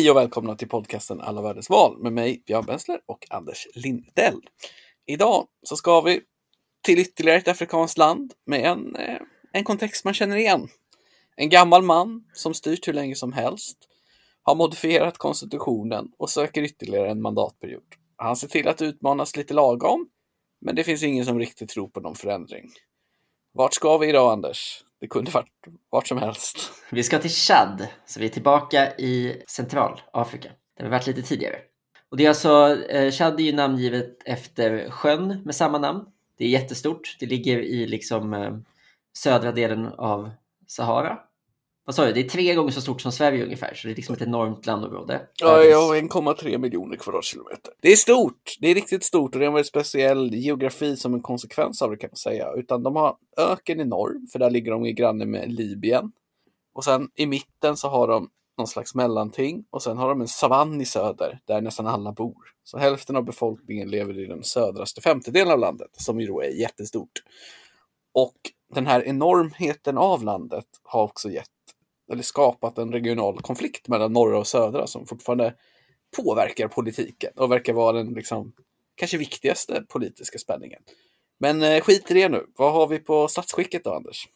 Hej och välkomna till podcasten Alla världens val med mig, Björn Bensler och Anders Lindell. Idag så ska vi till ytterligare ett afrikanskt land med en, eh, en kontext man känner igen. En gammal man som styrt hur länge som helst, har modifierat konstitutionen och söker ytterligare en mandatperiod. Han ser till att utmanas lite lagom, men det finns ingen som riktigt tror på någon förändring. Vart ska vi idag, Anders? Det kunde varit vart som helst. Vi ska till Chad, så vi är tillbaka i Centralafrika, där vi varit lite tidigare. Och det är alltså, eh, Chad är ju namngivet efter sjön med samma namn. Det är jättestort. Det ligger i liksom eh, södra delen av Sahara. Vad sa du? Det är tre gånger så stort som Sverige ungefär, så det är liksom ett enormt landområde. Ja, jag har 1,3 miljoner kvadratkilometer. Det är stort. Det är riktigt stort och det har en väldigt speciell geografi som en konsekvens av det kan man säga. Utan de har öken i norr, för där ligger de i granne med Libyen. Och sen i mitten så har de någon slags mellanting och sen har de en savann i söder där nästan alla bor. Så hälften av befolkningen lever i den södraste femtedelen av landet som ju då är jättestort. Och den här enormheten av landet har också gett eller skapat en regional konflikt mellan norra och södra som fortfarande påverkar politiken och verkar vara den liksom, kanske viktigaste politiska spänningen. Men eh, skit i det nu. Vad har vi på statsskicket då, Anders?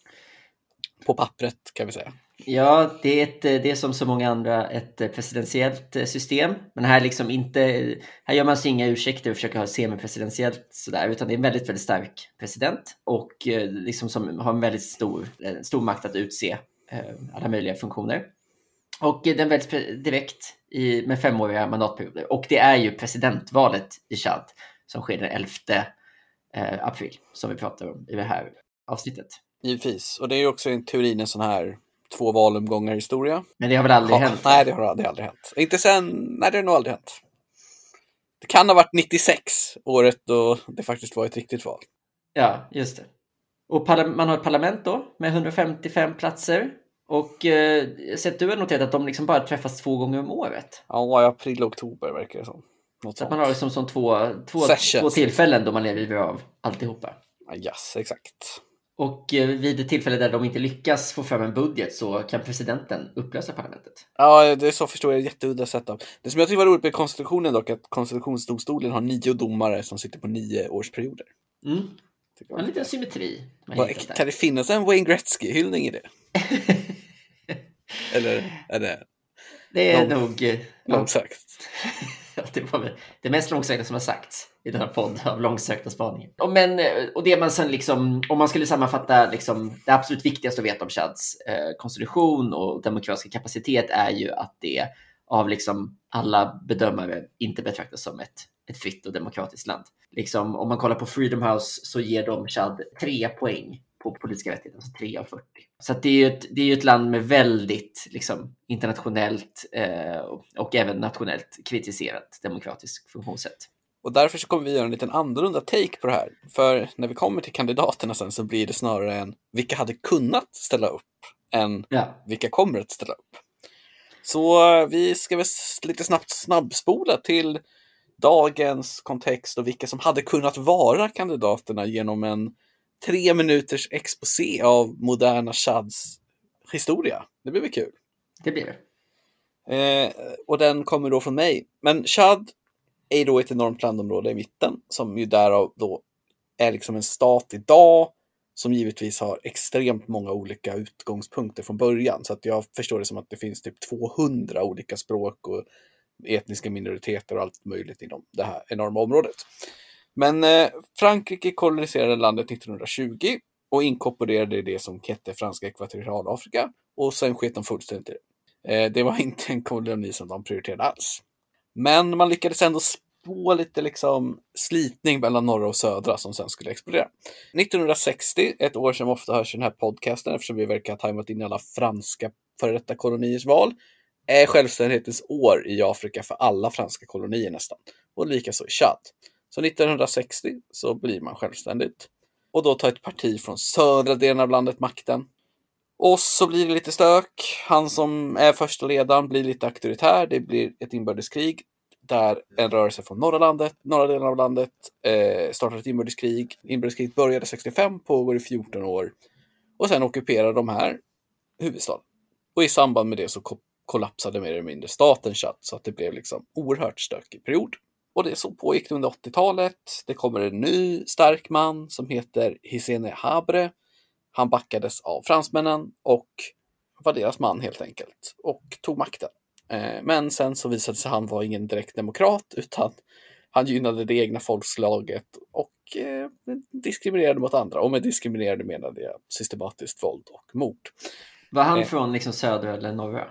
På pappret kan vi säga. Ja, det är, ett, eh, det är som så många andra ett eh, presidentiellt eh, system. Men här, liksom inte, här gör man sig inga ursäkter och försöker ha semipresidentiellt sådär, utan det är en väldigt, väldigt stark president och liksom som har en väldigt stor, stor makt att utse alla möjliga funktioner. Och den väljs direkt i, med femåriga mandatperioder. Och det är ju presidentvalet i Chad som sker den 11 eh, april, som vi pratar om i det här avsnittet. Givetvis, och det är ju också en teorin en sån här två valomgångar historia. Men det har väl aldrig ha, hänt? Nej, det har aldrig, aldrig hänt. Inte sen, nej det har nog aldrig hänt. Det kan ha varit 96, året då det faktiskt var ett riktigt val. Ja, just det. Och man har ett parlament då med 155 platser. Och eh, sett du har noterat att de liksom bara träffas två gånger om året? Ja, i april och oktober verkar det som. Något så att man har liksom som två, två, två tillfällen då man lever av alltihopa. Ja, yes, exakt. Och eh, vid ett tillfälle där de inte lyckas få fram en budget så kan presidenten upplösa parlamentet. Ja, det är så förstår jag. Jätteudda setup. Det som jag tycker var roligt med konstitutionen dock, att konstitutionsdomstolen har nio domare som sitter på nio årsperioder. Mm. En liten symmetri. Kan det finnas en Wayne Gretzky-hyllning i det? Eller är det? Det är lång, nog... Eh, långsökt. det var det mest långsökta som har sagts i den här podden av långsökta spaningar. Och, men, eh, och det man sen liksom, om man skulle sammanfatta liksom, det absolut viktigaste att veta om Chads eh, konstitution och demokratiska kapacitet är ju att det av liksom alla bedömare inte betraktas som ett, ett fritt och demokratiskt land. Liksom, om man kollar på Freedom House så ger de Chad tre poäng på politiska rättigheter, alltså 3 av 40. Så det är ju ett, det är ett land med väldigt liksom, internationellt eh, och, även nationellt kritiserat demokratiskt funktionssätt. Och därför så kommer vi göra en liten annorlunda take på det här. För när vi kommer till kandidaterna sen så blir det snarare en vilka hade kunnat ställa upp än ja. vilka kommer att ställa upp. Så vi ska väl lite snabbt snabbspola till dagens kontext och vilka som hade kunnat vara kandidaterna genom en tre minuters exposé av moderna Chads historia. Det blir väl kul? Det blir det. Eh, och den kommer då från mig. Men Chad är då ett enormt landområde i mitten som ju därav då är liksom en stat idag som givetvis har extremt många olika utgångspunkter från början. Så att jag förstår det som att det finns typ 200 olika språk och etniska minoriteter och allt möjligt inom det här enorma området. Men eh, Frankrike koloniserade landet 1920 och inkorporerade det som hette Franska Ekvatorialafrika och sen sket de fullständigt i det. Eh, det var inte en koloni som de prioriterade alls. Men man lyckades ändå spå lite liksom slitning mellan norra och södra som sen skulle explodera. 1960, ett år som ofta hörs i den här podcasten eftersom vi verkar ha tajmat in alla franska före detta koloniers val, är självständighetens år i Afrika för alla franska kolonier nästan. Och likaså i Chad. Så 1960 så blir man självständigt. Och då tar ett parti från södra delen av landet makten. Och så blir det lite stök. Han som är första ledaren blir lite auktoritär. Det blir ett inbördeskrig där en rörelse från norra landet, norra delen av landet eh, startar ett inbördeskrig. Inbördeskriget började 65, pågår i 14 år. Och sen ockuperar de här huvudstaden. Och i samband med det så kollapsade mer eller mindre staten Tchad så att det blev liksom oerhört stökig period. Och det så pågick under 80-talet. Det kommer en ny stark man som heter Hissene Habre. Han backades av fransmännen och var deras man helt enkelt och tog makten. Eh, men sen så visade sig han vara ingen direkt demokrat utan han gynnade det egna folkslaget och eh, diskriminerade mot andra. Och med diskriminerade menade jag systematiskt våld och mord. Var han eh, från liksom södra eller norra?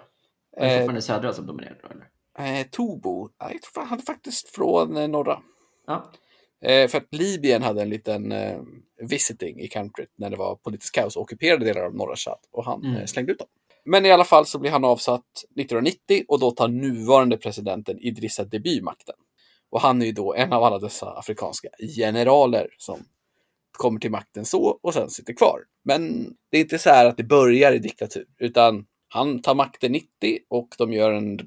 Var det fortfarande södra som dominerade? Eller? Eh, Tobo, jag tror han är faktiskt från eh, norra. Ja. Eh, för att Libyen hade en liten eh, visiting i countryt när det var politiskt kaos och ockuperade delar av norra Chad och han Mm. eh, slängde ut dem. Men i alla fall så blir han avsatt 1990 och då tar nuvarande presidenten Idrissa Deby makten. Och han är ju då en av alla dessa afrikanska generaler som kommer till makten så och sen sitter kvar. Men det är inte så här att det börjar i diktatur, utan han tar makten 90 och de gör en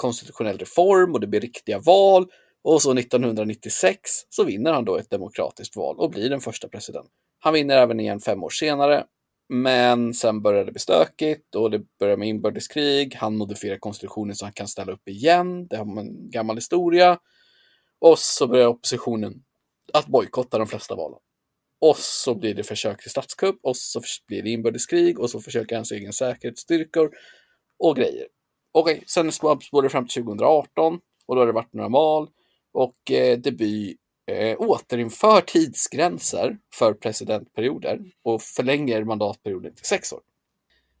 konstitutionell reform och det blir riktiga val. Och så 1996 så vinner han då ett demokratiskt val och blir den första presidenten. Han vinner även igen fem år senare. Men sen börjar det bli stökigt och det börjar med inbördeskrig. Han modifierar konstitutionen så han kan ställa upp igen. Det har en gammal historia. Och så börjar oppositionen att bojkotta de flesta valen. Och så blir det försök till statskupp och så blir det inbördeskrig och så försöker hans egen säkerhetsstyrkor och grejer. Okej, sen spårar det fram till 2018 och då har det varit några val och eh, Deby eh, återinför tidsgränser för presidentperioder och förlänger mandatperioden till sex år.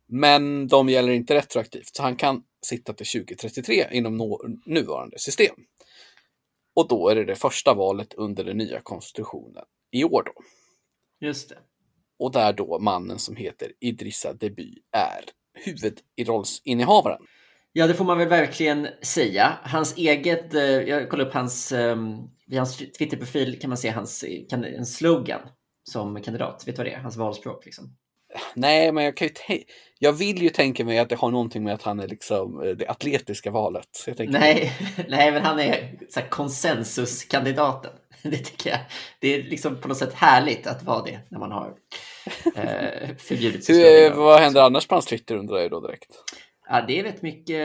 Men de gäller inte retroaktivt, så han kan sitta till 2033 inom no nuvarande system. Och då är det det första valet under den nya konstitutionen i år då. Just det. Och där då mannen som heter Idrissa Deby är huvudrollsinnehavaren. Ja, det får man väl verkligen säga. Hans eget, eh, jag kollade upp hans, eh, vid hans Twitterprofil kan man se hans en slogan som kandidat. Vet du vad det är? Hans valspråk liksom. Nej, men jag kan ju Jag vill ju tänka mig att det har någonting med att han är liksom eh, det atletiska valet. Nej, nej, men han är så här, konsensuskandidaten. Det tycker jag. Det är liksom på något sätt härligt att vara det när man har eh, förbjudit Hur, eh, vad händer annars på hans Twitter undrar jag då direkt. Ja, det är rätt mycket.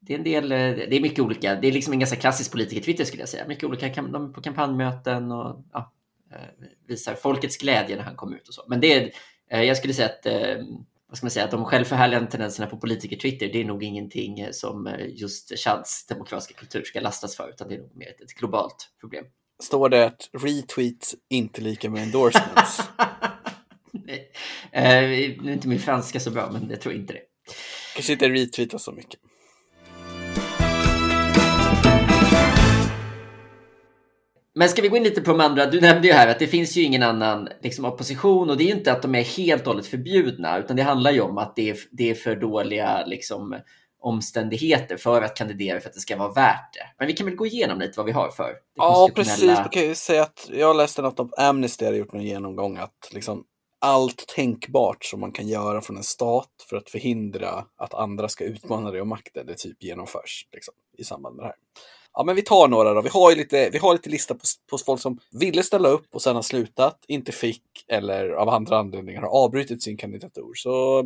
Det är en del. Det är mycket olika. Det är liksom en ganska klassisk politiker-Twitter skulle jag säga. Mycket olika kam- på kampanjmöten och ja, eh, visar folkets glädje när han kommer ut och så. Men det är, eh, jag skulle säga att eh, vad ska man säga, att de självförhärligande tendenserna på politiker-Twitter, det är nog ingenting som just Chads demokratiska kultur ska lastas för, utan det är nog mer ett, ett globalt problem. Står det att retweets inte lika med endorsements? Nej. Eh, nu är inte min franska så bra, men jag tror inte det. Kanske inte retweetas så mycket. Men ska vi gå in lite på de andra? Du nämnde ju här att det finns ju ingen annan liksom, opposition och det är ju inte att de är helt och hållet förbjudna utan det handlar ju om att det är, det är för dåliga liksom, omständigheter för att kandidera för att det ska vara värt det. Men vi kan väl gå igenom lite vad vi har för Ja, precis. Man kan ju säga att jag läste något om Amnesty hade gjort någon genomgång att liksom allt tänkbart som man kan göra från en stat för att förhindra att andra ska utmana det och makten, det typ genomförs liksom, i samband med det här. Ja, men vi tar några då. Vi har ju lite, vi har lite lista på, på folk som ville ställa upp och sen har slutat, inte fick eller av andra anledningar har avbrutit sin kandidatur. Så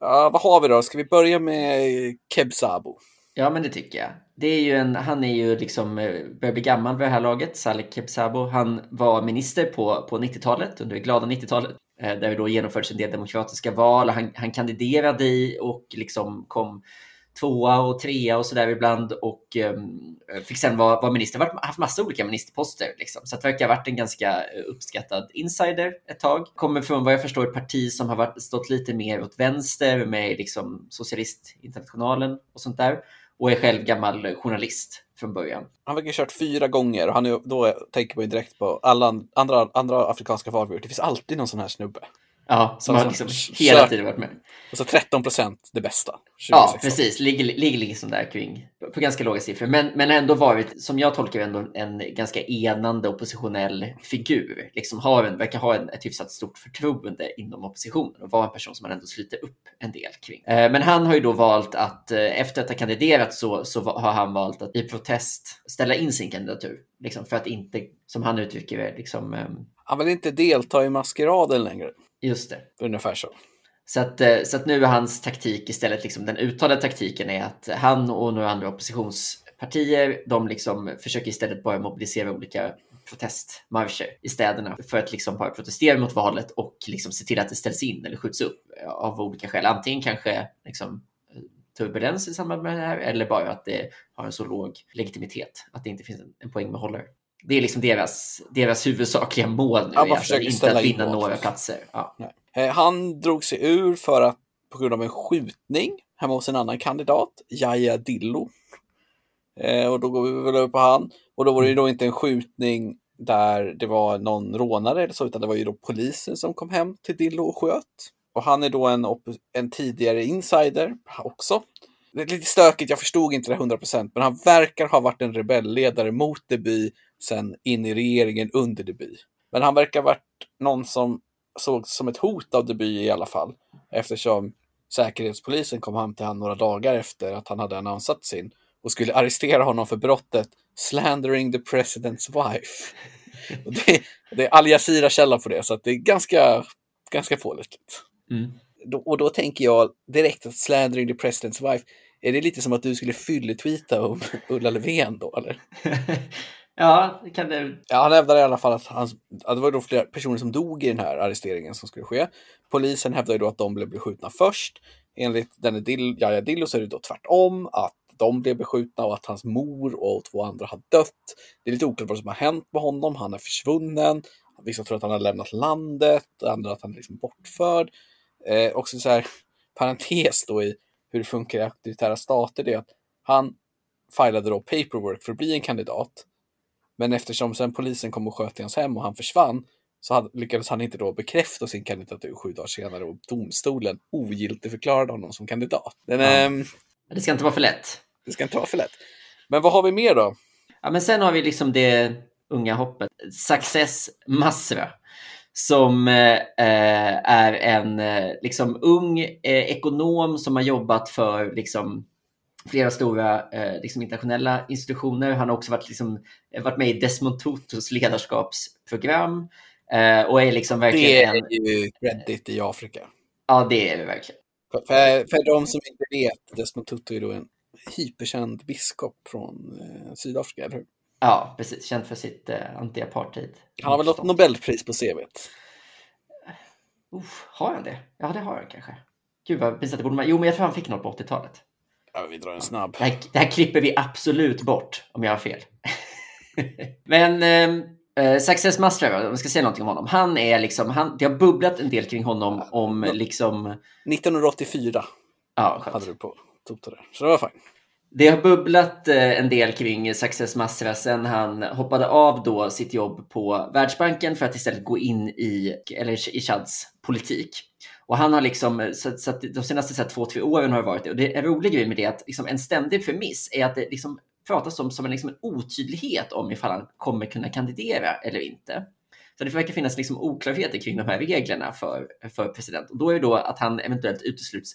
ja, vad har vi då? Ska vi börja med Keb Sabo? Ja, men det tycker jag. Det är ju en, han är ju liksom, eh, börjar bli gammal vid det här laget, Saleh Kebsabo. Han var minister på, på 90-talet, under det glada 90-talet, eh, där det då genomfördes en del demokratiska val. Han, han kandiderade i och liksom kom tvåa och trea och sådär ibland och um, fick sen vara, vara minister. Har haft massa olika ministerposter liksom. Så det verkar ha varit en ganska eh, uppskattad insider ett tag. Kommer från vad jag förstår ett parti som har varit, stått lite mer åt vänster med liksom Socialistinternationalen och sånt där. Och är själv gammal journalist från början. Han verkar ha kört fyra gånger och han är, då tänker man ju direkt på alla andra, andra afrikanska val. Det finns alltid någon sån här snubbe. Ja, som Som- har liksom som- hela tiden varit med. Och så 13 procent det bästa. 2016. Ja, precis. Ligger, ligger liksom där kring, på ganska låga siffror. Men, men ändå varit, som jag tolkar ändå en ganska enande oppositionell figur. Liksom har en, verkar ha en, ett hyfsat stort förtroende inom oppositionen och vara en person som man ändå sluter upp en del kring. Eh, Men han har ju då valt att eh, efter att ha kandiderat så, så har han valt att i protest ställa in sin kandidatur. Liksom för att inte, som han uttrycker det, liksom, ehm, Han vill inte delta i maskeraden längre. Just det. Ungefär så. Så att, eh, så att nu är hans taktik istället, liksom, den uttalade taktiken är att han och några andra oppositionspartier, de liksom försöker istället bara mobilisera olika protestmarscher i städerna för att liksom bara protestera mot valet och liksom se till att det ställs in eller skjuts upp av olika skäl. Antingen kanske liksom turbulens i samband med det här eller bara att det har en så låg legitimitet att det inte finns en, en poäng med hållare. Det är liksom deras, deras huvudsakliga mål nu, Ja, alltså inte ställa att in vinna några platser. Ja. Eh, Han drog sig ur för att på grund av en skjutning hemma hos en annan kandidat, Yahya Dillo. Eh, och då går vi väl över på han. Och då var det ju då inte en skjutning där det var någon rånare eller så, utan det var ju då polisen som kom hem till Dillo och sköt. Och han är då en, en tidigare insider också. Det är lite stökigt, jag förstod inte det 100% men han verkar ha varit en rebellledare mot Deby, sen in i regeringen under Deby. Men han verkar ha varit någon som sågs som ett hot av Deby i alla fall. Eftersom Säkerhetspolisen kom hem till honom några dagar efter att han hade annonsat sin och skulle arrestera honom för brottet slandering the president's wife. Och det, det är Al Jazeera källa på det, så att det är ganska, ganska pålitligt. Mm. Och då tänker jag direkt att slandering the president's wife, är det lite som att du skulle fylletweeta om Ulla Löfven då, eller? ja, det kan det. Ja, han hävdar i alla fall att, hans, att det var då flera personer som dog i den här arresteringen som skulle ske. Polisen hävdar då att de blev beskjutna först. Enligt denne Dill, Yahya Dillo så är det då tvärtom, att de blev beskjutna och att hans mor och två andra har dött. Det är lite oklart vad som har hänt med honom. Han är försvunnen. Vissa tror att han har lämnat landet, andra att han är liksom bortförd. Eh, också så här, parentes då i hur det funkar i auktoritära stater, det är att han filade då paperwork för att bli en kandidat. Men eftersom sen polisen kom och sköt i hans hem och han försvann så hade, lyckades han inte då bekräfta sin kandidatur sju dagar senare och domstolen ogiltigförklarade honom som kandidat. Den, Ja. ehm, Det ska inte vara för lätt. det ska inte vara för lätt. Men vad har vi mer då? Ja, men sen har vi liksom det unga hoppet. Success Masra. Som eh, är en eh, liksom ung eh, ekonom som har jobbat för liksom, flera stora eh, liksom, internationella institutioner. Han har också varit, liksom, varit med i Desmond Tutus ledarskapsprogram. Eh, och är liksom Det verkligen en... är ju Reddit i Afrika. Ja, det är det verkligen. För, för, de som inte vet, Desmond Tutu är då en hyperkänd biskop från eh, Sydafrika, eller hur? Ja, precis. Känd för sitt eh, anti-apartheid. Han har väl något Nobelpris på CVt? Uff, har han det? Ja, det har han kanske. Gud vad pinsamt. det borde man... Jo, men jag tror han fick något på 80-talet. Ja, vi drar en snabb. Det här, det här klipper vi absolut bort om jag har fel. men eh, Success Master, om jag ska säga någonting om honom. Han är liksom, han, det har bubblat en del kring honom om liksom... 1984 Ja, skönt. hade du på så det var fint. Det har bubblat eh, en del kring Success Masra sen han hoppade av då sitt jobb på Världsbanken för att istället gå in i, eller i Chads politik. Och han har liksom, eh, så, så att de senaste så här, två, tre åren har det varit det. Och det är en rolig grej med det att liksom, en ständig premiss är att det liksom pratas om som en, liksom, en otydlighet om ifall han kommer kunna kandidera eller inte. Så det verkar finnas liksom oklarheter kring de här reglerna för, för president. Och då är det då att han eventuellt utesluts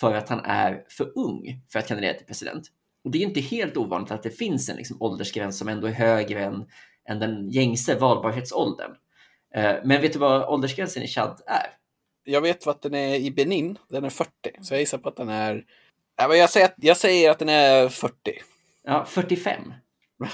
för att han är för ung för att kandidera till president. Och det är inte helt ovanligt att det finns en liksom åldersgräns som ändå är högre än, än den gängse valbarhetsåldern. Eh, Men vet du vad åldersgränsen i Chad är? Jag vet vad den är i Benin, den är 40. Så jag gissar på att den är... Jag, säger att, jag säger att den är 40. Ja, 45.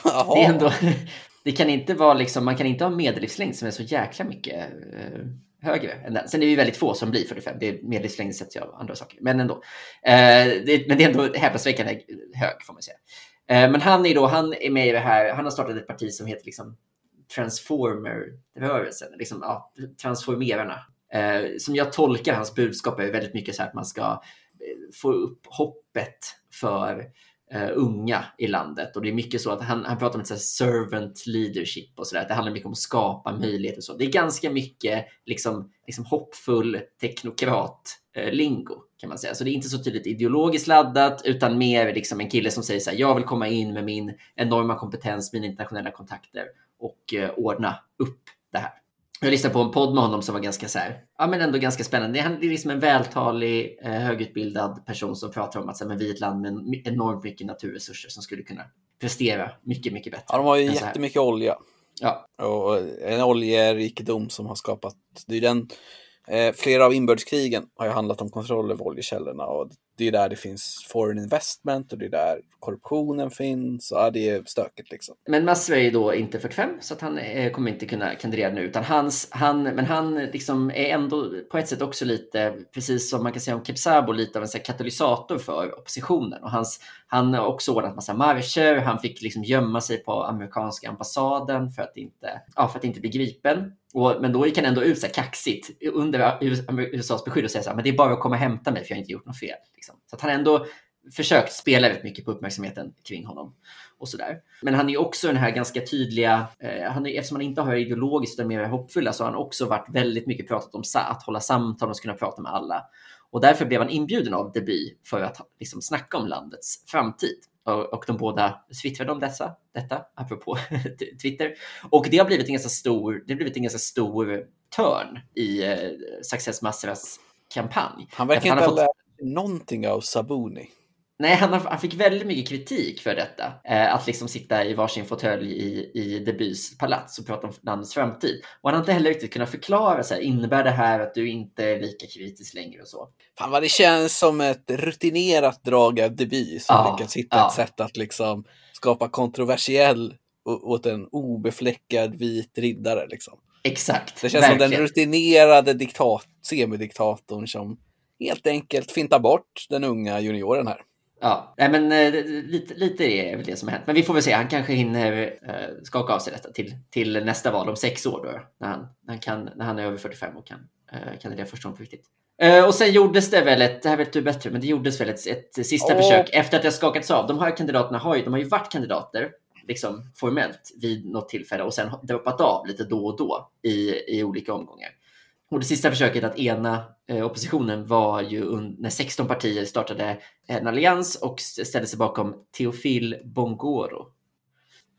Jaha. Det, är ändå, det kan inte vara liksom, man kan inte ha medellivslängd som är så jäkla mycket eh, högre än den. Sen är det ju väldigt få som blir 45. Det är medellivslängden sätts ju av andra saker. Men ändå. Eh, det, men det är ändå häpnadsväckande hög får man säga. Eh, men han är då, han är med i det här, han har startat ett parti som heter liksom Transformer-rörelsen, liksom, ja, Transformerarna. Eh, som jag tolkar hans budskap är väldigt mycket så här att man ska eh, få upp hoppet för uh, unga i landet. Och det är mycket så att han, han pratar om ett så servant leadership och sådär. Det handlar mycket om att skapa möjligheter och så. Det är ganska mycket liksom, liksom hoppfull teknokrat-lingo eh, kan man säga. Så det är inte så tydligt ideologiskt laddat utan mer liksom en kille som säger så här, jag vill komma in med min enorma kompetens, mina internationella kontakter och uh, ordna upp det här. Jag lyssnade på en podd med honom som var ganska så här, ja men ändå ganska spännande. Han är liksom en vältalig, eh, högutbildad person som pratar om att så här, men vi är ett land med en- enormt mycket naturresurser som skulle kunna prestera mycket, mycket bättre. Ja, de har ju jättemycket olja. Ja, Och en oljerikedom som har skapat, det är den Eh, flera av inbördeskrigen har ju handlat om kontroll över oljekällorna och det är där det finns foreign investment och det är där korruptionen finns. Och, ja, det är stökigt liksom. Men Masra är ju då inte 45 så att han eh, kommer inte kunna kandidera nu. Utan hans, han, men han liksom är ändå på ett sätt också lite, precis som man kan säga om Kepsabo, lite av en så här, katalysator för oppositionen. Och hans, han har också ordnat massa marscher. Han fick liksom gömma sig på amerikanska ambassaden för att inte, ja, för att inte bli gripen. Och, men då gick han ändå ut så här kaxigt under USAs beskydd och säga så här, men det är bara att komma och hämta mig för jag har inte gjort något fel. Liksom. Så att han ändå försökt spela väldigt mycket på uppmärksamheten kring honom. och så där. Men han är också den här ganska tydliga, eh, han är, eftersom han inte har ideologiskt utan mer hoppfulla så har han också varit väldigt mycket pratat om att hålla samtal och kunna prata med alla. Och därför blev han inbjuden av Deby för att liksom, snacka om landets framtid. Och, och de båda twittrade om dessa, detta, apropå Twitter. Och det har blivit en ganska stor, det har blivit en ganska stor törn i eh, Success Masseras kampanj. Han verkar inte ha fått... någonting av Sabuni. Nej, han, han, fick väldigt mycket kritik för detta. Eh, att liksom sitta i varsin fåtölj i, i Debys palats och prata om landets framtid. Och han har inte heller riktigt kunnat förklara, så här, innebär det här att du inte är lika kritisk längre och så. Fan vad det känns som ett rutinerat drag av Deby som ja, lyckats hitta ja. ett sätt att liksom skapa kontroversiell åt en obefläckad vit riddare. Liksom. Exakt. Det känns verkligen. som den rutinerade diktat, semidiktatorn som helt enkelt fintar bort den unga junioren här. Ja, nej, men eh, lite, lite är väl det som har hänt. Men vi får väl se. Han kanske hinner eh, skaka av sig detta till, till nästa val om sex år då, när han, när han, kan, när han är över 45 och kan eh, kandidera första gången på riktigt. Eh, och sen gjordes det väl ett, det här vet du bättre, men det gjordes väl ett, ett sista oh. försök efter att det skakats av. De här kandidaterna har ju, de har ju varit kandidater liksom formellt vid något tillfälle och sen droppat av lite då och då i, i olika omgångar. Och det sista försöket att ena eh, oppositionen var ju när 16 partier startade en allians och ställde sig bakom Teofil Bongoro.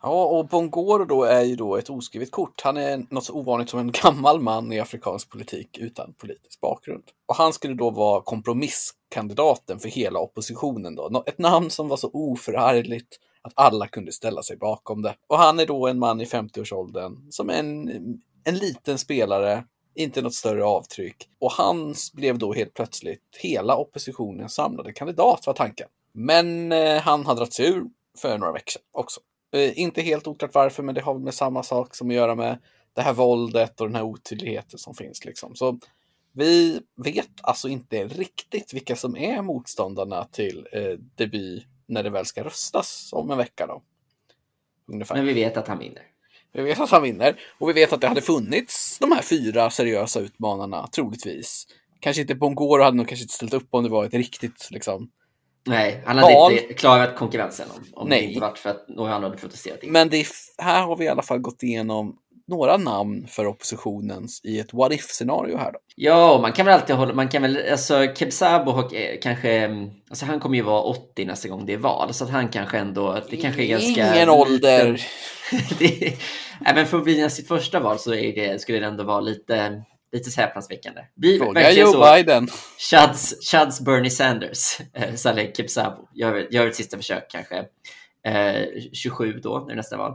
Ja, och Bongoro då är ju då ett oskrivet kort. Han är något så ovanligt som en gammal man i afrikansk politik utan politisk bakgrund. Och han skulle då vara kompromisskandidaten för hela oppositionen då. Ett namn som var så oförargligt att alla kunde ställa sig bakom det. Och han är då en man i 50-årsåldern som är en, en liten spelare inte något större avtryck. Och han blev då helt plötsligt hela oppositionens samlade kandidat var tanken. Men eh, han har dragit sig ur för några veckor sedan också. Eh, inte helt oklart varför, men det har med samma sak som att göra med det här våldet och den här otydligheten som finns. Liksom. Så vi vet alltså inte riktigt vilka som är motståndarna till eh, debut när det väl ska röstas om en vecka. Då. Ungefär. Men vi vet att han vinner. Vi vet att han vinner och vi vet att det hade funnits de här fyra seriösa utmanarna, troligtvis. Kanske inte Bongoro hade nog kanske inte ställt upp om det var ett riktigt liksom. Nej, han hade val. inte klarat konkurrensen om, om Nej. det inte varit för att några andra hade protesterat. Men det är, här har vi i alla fall gått igenom några namn för oppositionens i ett what if-scenario här då. Ja, man kan väl alltid hålla, man kan väl, alltså Kebsabo eh, kanske, alltså han kommer ju vara 80 nästa gång det är val, så att han kanske ändå, det kanske är ganska... Ingen ålder! det, även för att vinna sitt första val så är det, skulle det ändå vara lite, lite häpnadsväckande. Fråga Joe så, Biden! Chads, Chads Bernie Sanders, eh, Saleh Kebsabo, gör, gör ett sista försök kanske. Eh, 27 då, när nästa val.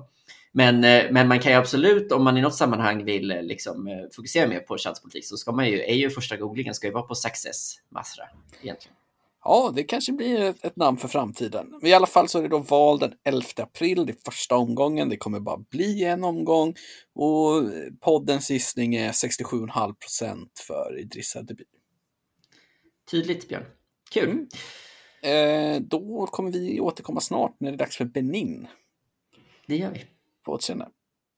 Men, eh, men man kan ju absolut, om man i något sammanhang vill eh, liksom, eh, fokusera mer på chanspolitik så ska man ju, är ju första googlingen ska ju vara på Success Masra egentligen. Ja, det kanske blir ett, ett, namn för framtiden. I alla fall så är det då val den 11 april, det är första omgången. Det kommer bara bli en omgång och poddens gissning är 67,5 procent för Idrissa Deby. Tydligt, Björn. Kul. Mm. Eh, då kommer vi återkomma snart när det är dags för Benin. Det gör vi. På återseende.